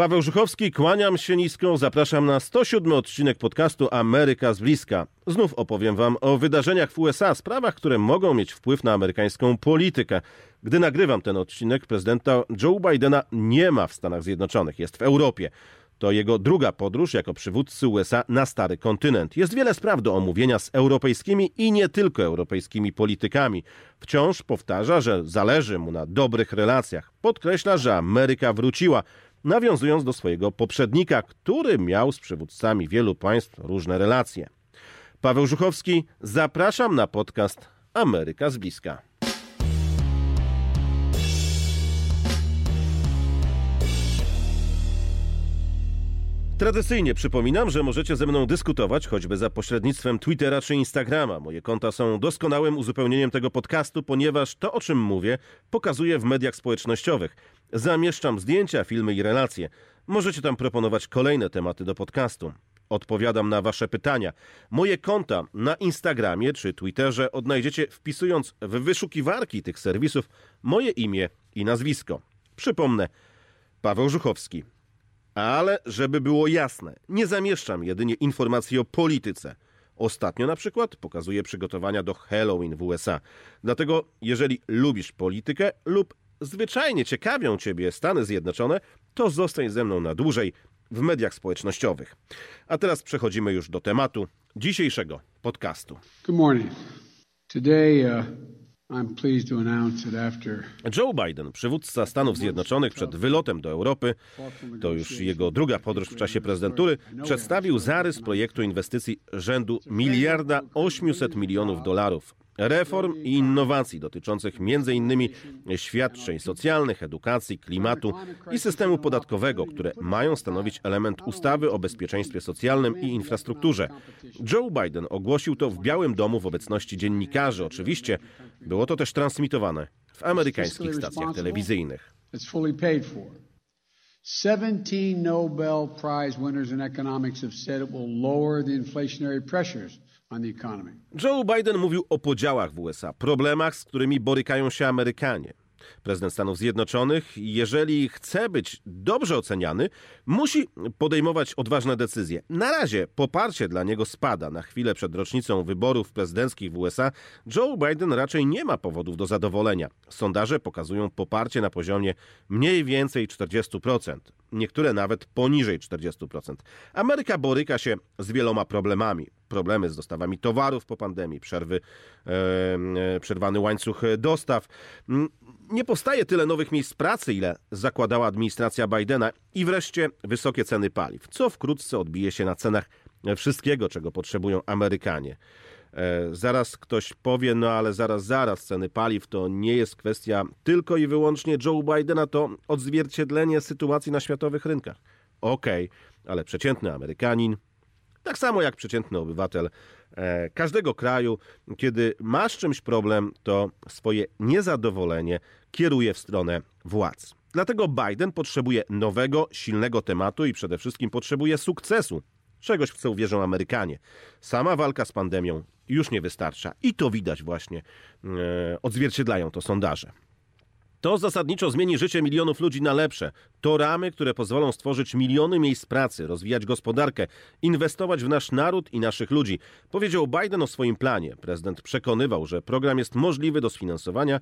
Paweł Żuchowski, kłaniam się nisko, zapraszam na 107 odcinek podcastu Ameryka z bliska. Znów opowiem wam o wydarzeniach w USA, sprawach, które mogą mieć wpływ na amerykańską politykę. Gdy nagrywam ten odcinek, prezydenta Joe Bidena nie ma w Stanach Zjednoczonych, jest w Europie. To jego druga podróż jako przywódcy USA na stary kontynent. Jest wiele spraw do omówienia z europejskimi i nie tylko europejskimi politykami. Wciąż powtarza, że zależy mu na dobrych relacjach. Podkreśla, że Ameryka wróciła nawiązując do swojego poprzednika, który miał z przywódcami wielu państw różne relacje. Paweł Żuchowski, zapraszam na podcast Ameryka z bliska. Tradycyjnie przypominam, że możecie ze mną dyskutować choćby za pośrednictwem Twittera czy Instagrama. Moje konta są doskonałym uzupełnieniem tego podcastu, ponieważ to, o czym mówię, pokazuję w mediach społecznościowych. Zamieszczam zdjęcia, filmy i relacje. Możecie tam proponować kolejne tematy do podcastu. Odpowiadam na Wasze pytania. Moje konta na Instagramie czy Twitterze odnajdziecie wpisując w wyszukiwarki tych serwisów moje imię i nazwisko. Przypomnę, Paweł Żuchowski. Ale żeby było jasne, nie zamieszczam jedynie informacji o polityce. Ostatnio na przykład pokazuję przygotowania do Halloween w USA. Dlatego, jeżeli lubisz politykę lub zwyczajnie ciekawią Ciebie Stany Zjednoczone, to zostań ze mną na dłużej w mediach społecznościowych. A teraz przechodzimy już do tematu dzisiejszego podcastu. Good morning. Today, uh, Joe Biden, przywódca Stanów Zjednoczonych przed wylotem do Europy, to już jego druga podróż w czasie prezydentury, przedstawił zarys projektu inwestycji rzędu miliarda 800 milionów dolarów reform i innowacji dotyczących m.in. świadczeń socjalnych, edukacji, klimatu i systemu podatkowego, które mają stanowić element ustawy o bezpieczeństwie socjalnym i infrastrukturze. Joe Biden ogłosił to w Białym Domu w obecności dziennikarzy. Oczywiście było to też transmitowane w amerykańskich stacjach telewizyjnych. 17 Nobel Prize winners in economics have said it will lower the inflationary pressures Joe Biden mówił o podziałach w USA, problemach, z którymi borykają się Amerykanie. Prezydent Stanów Zjednoczonych, jeżeli chce być dobrze oceniany, musi podejmować odważne decyzje. Na razie poparcie dla niego spada. Na chwilę przed rocznicą wyborów prezydenckich w USA Joe Biden raczej nie ma powodów do zadowolenia. Sondaże pokazują poparcie na poziomie mniej więcej 40%, niektóre nawet poniżej 40%. Ameryka boryka się z wieloma problemami problemy z dostawami towarów po pandemii, przerwy, e, przerwany łańcuch dostaw. Mm, nie powstaje tyle nowych miejsc pracy, ile zakładała administracja Bidena i wreszcie wysokie ceny paliw, co wkrótce odbije się na cenach wszystkiego, czego potrzebują Amerykanie. E, zaraz ktoś powie, no ale zaraz, zaraz, ceny paliw to nie jest kwestia tylko i wyłącznie Joe Bidena, to odzwierciedlenie sytuacji na światowych rynkach. Okej, okay, ale przeciętny Amerykanin tak samo jak przeciętny obywatel e, każdego kraju, kiedy ma z czymś problem, to swoje niezadowolenie kieruje w stronę władz. Dlatego Biden potrzebuje nowego, silnego tematu i przede wszystkim potrzebuje sukcesu. Czegoś w co uwierzą Amerykanie. Sama walka z pandemią już nie wystarcza i to widać właśnie, e, odzwierciedlają to sondaże. To zasadniczo zmieni życie milionów ludzi na lepsze. To ramy, które pozwolą stworzyć miliony miejsc pracy, rozwijać gospodarkę, inwestować w nasz naród i naszych ludzi. Powiedział Biden o swoim planie. Prezydent przekonywał, że program jest możliwy do sfinansowania,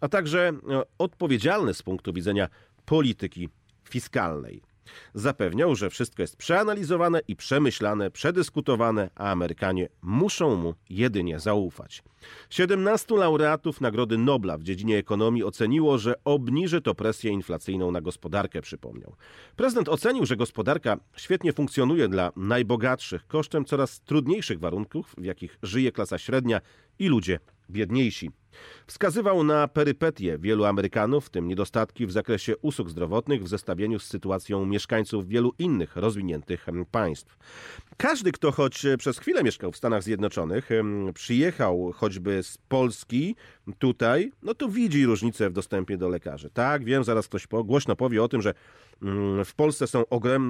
a także e, odpowiedzialny z punktu widzenia polityki fiskalnej. Zapewniał, że wszystko jest przeanalizowane i przemyślane, przedyskutowane, a Amerykanie muszą mu jedynie zaufać. 17 laureatów Nagrody Nobla w dziedzinie ekonomii oceniło, że obniży to presję inflacyjną na gospodarkę, przypomniał. Prezydent ocenił, że gospodarka świetnie funkcjonuje dla najbogatszych kosztem coraz trudniejszych warunków, w jakich żyje klasa średnia i ludzie biedniejsi. Wskazywał na perypetie wielu Amerykanów, w tym niedostatki w zakresie usług zdrowotnych w zestawieniu z sytuacją mieszkańców wielu innych rozwiniętych państw. Każdy, kto choć przez chwilę mieszkał w Stanach Zjednoczonych, przyjechał choćby z Polski tutaj, no to widzi różnicę w dostępie do lekarzy. Tak, wiem, zaraz ktoś głośno powie o tym, że mm, w Polsce są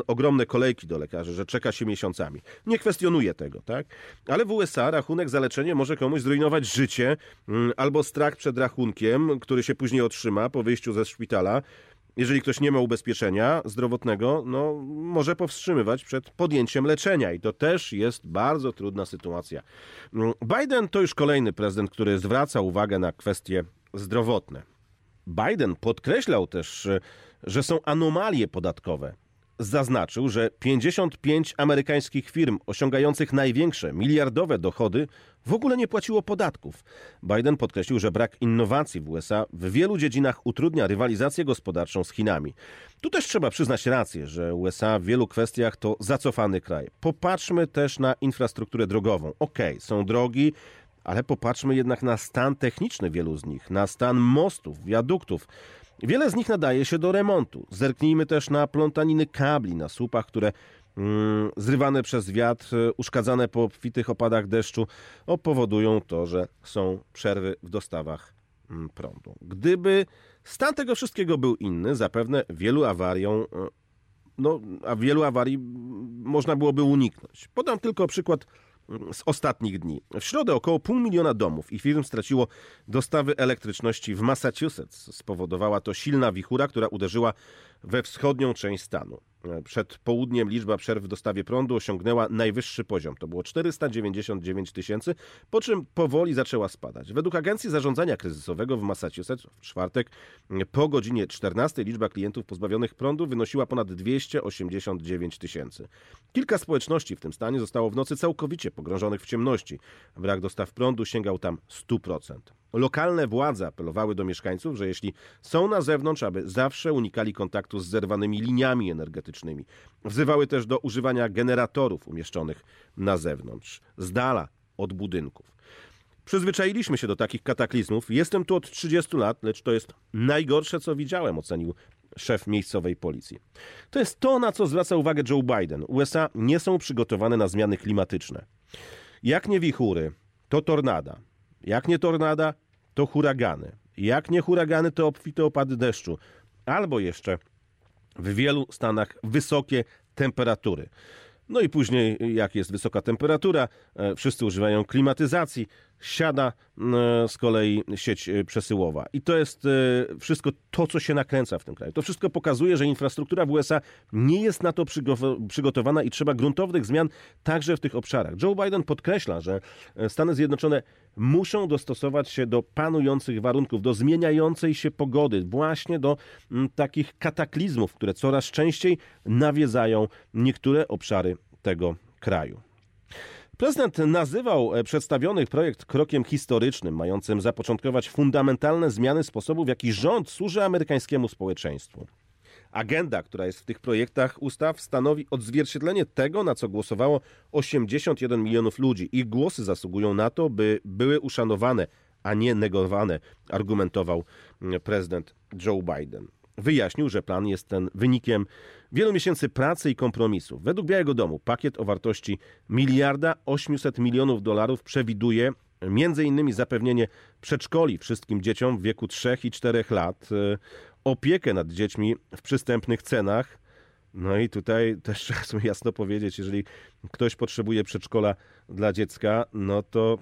ogromne kolejki do lekarzy, że czeka się miesiącami. Nie kwestionuję tego, tak? Ale w USA rachunek za leczenie może komuś zrujnować życie mm, albo strach przed rachunkiem, który się później otrzyma po wyjściu ze szpitala Jeżeli ktoś nie ma ubezpieczenia zdrowotnego, no, może powstrzymywać przed podjęciem leczenia i to też jest bardzo trudna sytuacja. Mm, Biden to już kolejny prezydent, który zwraca uwagę na kwestie zdrowotne. Biden podkreślał też, że są anomalie podatkowe zaznaczył, że 55 amerykańskich firm osiągających największe miliardowe dochody w ogóle nie płaciło podatków. Biden podkreślił, że brak innowacji w USA w wielu dziedzinach utrudnia rywalizację gospodarczą z Chinami. Tu też trzeba przyznać rację, że USA w wielu kwestiach to zacofany kraj. Popatrzmy też na infrastrukturę drogową. Okej, okay, są drogi, ale popatrzmy jednak na stan techniczny wielu z nich, na stan mostów, wiaduktów. Wiele z nich nadaje się do remontu. Zerknijmy też na plątaniny kabli na słupach, które mm, zrywane przez wiatr, uszkadzane po obfitych opadach deszczu, powodują to, że są przerwy w dostawach mm, prądu. Gdyby stan tego wszystkiego był inny, zapewne wielu awariom, e, no, a wielu awarii można byłoby uniknąć. Podam tylko przykład z ostatnich dni. W środę około pół miliona domów i firm straciło dostawy elektryczności w Massachusetts. Spowodowała to silna wichura, która uderzyła we wschodnią część stanu. Przed południem liczba przerw w dostawie prądu osiągnęła najwyższy poziom. To było 499 tysięcy, po czym powoli zaczęła spadać. Według Agencji Zarządzania Kryzysowego w Massachusetts w czwartek po godzinie 14 liczba klientów pozbawionych prądu wynosiła ponad 289 tysięcy. Kilka społeczności w tym stanie zostało w nocy całkowicie pogrążonych w ciemności. Brak dostaw prądu sięgał tam 100%. Lokalne władze apelowały do mieszkańców, że jeśli są na zewnątrz, aby zawsze unikali kontaktu z zerwanymi liniami energetycznymi. Wzywały też do używania generatorów umieszczonych na zewnątrz, z dala od budynków. Przyzwyczailiśmy się do takich kataklizmów. Jestem tu od 30 lat, lecz to jest najgorsze, co widziałem, ocenił szef miejscowej policji. To jest to, na co zwraca uwagę Joe Biden. USA nie są przygotowane na zmiany klimatyczne. Jak nie wichury, to tornada. Jak nie tornada, to huragany. Jak nie huragany, to obfite opady deszczu. Albo jeszcze w wielu stanach wysokie temperatury. No i później, jak jest wysoka temperatura, e, wszyscy używają klimatyzacji, siada e, z kolei sieć e, przesyłowa. I to jest wszystko to, co się nakręca w tym kraju. To wszystko pokazuje, że infrastruktura w USA nie jest na to przygotowana i trzeba gruntownych zmian także w tych obszarach. Joe Biden podkreśla, że Stany Zjednoczone muszą dostosować się do panujących warunków, do zmieniającej się pogody, właśnie do takich kataklizmów, które coraz częściej nawiedzają niektóre obszary tego kraju. Prezydent nazywał e, przedstawiony projekt krokiem historycznym, mającym zapoczątkować fundamentalne zmiany sposobu, w jaki rząd służy amerykańskiemu społeczeństwu. Agenda, która jest w tych projektach ustaw, stanowi odzwierciedlenie tego, na co głosowało 81 milionów ludzi. Ich głosy zasługują na to, by były uszanowane, a nie negowane, argumentował mm, prezydent Joe Biden. Wyjaśnił, że plan jest ten wynikiem wielu miesięcy pracy i kompromisu. Według Białego Domu pakiet o wartości miliarda 800 milionów dolarów przewiduje między innymi zapewnienie przedszkoli wszystkim dzieciom w wieku 3 i 4 lat, e, opiekę nad dziećmi w przystępnych cenach. No i tutaj też trzeba sobie jasno powiedzieć, jeżeli ktoś potrzebuje przedszkola dla dziecka, no to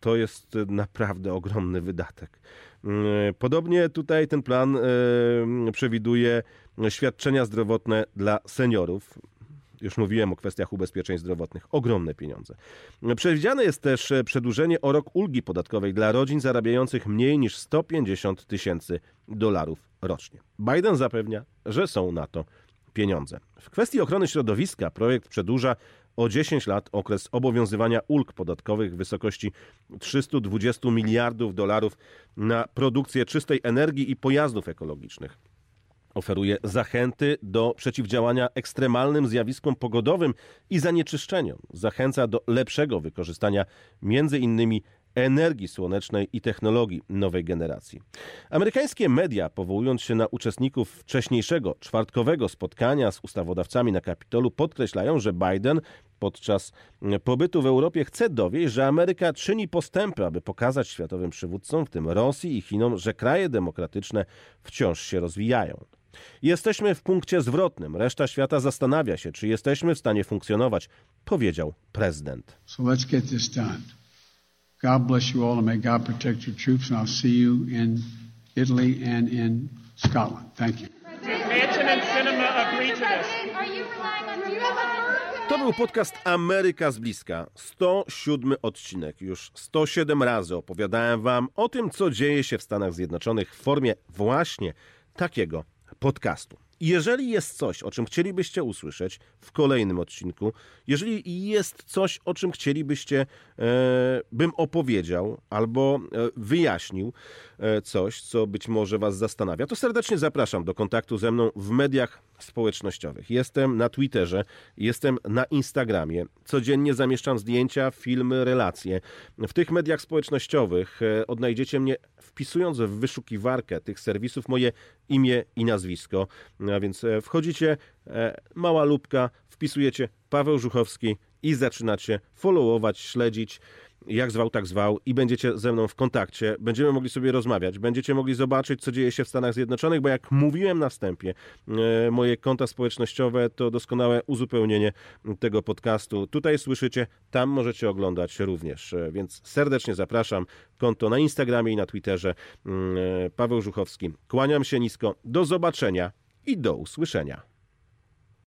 to jest naprawdę ogromny wydatek. Mm, podobnie tutaj ten plan e, przewiduje świadczenia zdrowotne dla seniorów. Już mówiłem o kwestiach ubezpieczeń zdrowotnych. Ogromne pieniądze. Przewidziane jest też przedłużenie o rok ulgi podatkowej dla rodzin zarabiających mniej niż 150 tysięcy dolarów rocznie. Biden zapewnia, że są na to pieniądze. W kwestii ochrony środowiska projekt przedłuża o 10 lat okres obowiązywania ulg podatkowych w wysokości 320 miliardów dolarów na produkcję czystej energii i pojazdów ekologicznych. Oferuje zachęty do przeciwdziałania ekstremalnym zjawiskom pogodowym i zanieczyszczeniom. Zachęca do lepszego wykorzystania między innymi energii słonecznej i technologii nowej generacji. Amerykańskie media, powołując się na uczestników wcześniejszego czwartkowego spotkania z ustawodawcami na Kapitolu, podkreślają, że Biden podczas pobytu w Europie chce dowieść, że Ameryka czyni postępy, aby pokazać światowym przywódcom, w tym Rosji i Chinom, że kraje demokratyczne wciąż się rozwijają. Jesteśmy w punkcie zwrotnym. Reszta świata zastanawia się, czy jesteśmy w stanie funkcjonować, powiedział prezydent. So let's get this done. God bless you all and may God protect your troops and I'll see you in Italy and in Scotland. Thank you. Mansion and Cinema agree to this. Are you relying on? Do you have a bird? To był podcast Ameryka z bliska. 107 odcinek. Już 107 razy opowiadałem wam o tym, co dzieje się w Stanach Zjednoczonych w formie właśnie takiego podcastu. Jeżeli jest coś, o czym chcielibyście usłyszeć w kolejnym odcinku, jeżeli jest coś, o czym chcielibyście, e, bym opowiedział albo e, wyjaśnił e, coś, co być może Was zastanawia, to serdecznie zapraszam do kontaktu ze mną w mediach społecznościowych. Jestem na Twitterze, jestem na Instagramie. Codziennie zamieszczam zdjęcia, filmy, relacje. W tych mediach społecznościowych odnajdziecie mnie wpisując w wyszukiwarkę tych serwisów moje imię i nazwisko. A więc e, wchodzicie, e, mała lubka, wpisujecie Paweł Żuchowski i zaczynacie followować, śledzić jak zwał, tak zwał i będziecie ze mną w kontakcie, będziemy mogli sobie rozmawiać, będziecie mogli zobaczyć, co dzieje się w Stanach Zjednoczonych, bo jak mówiłem na wstępie, e, moje konta społecznościowe to doskonałe uzupełnienie tego podcastu. Tutaj słyszycie, tam możecie oglądać również, E, więc serdecznie zapraszam. Konto na Instagramie i na Twitterze Mm, e, Paweł Żuchowski. Kłaniam się nisko, do zobaczenia i do usłyszenia.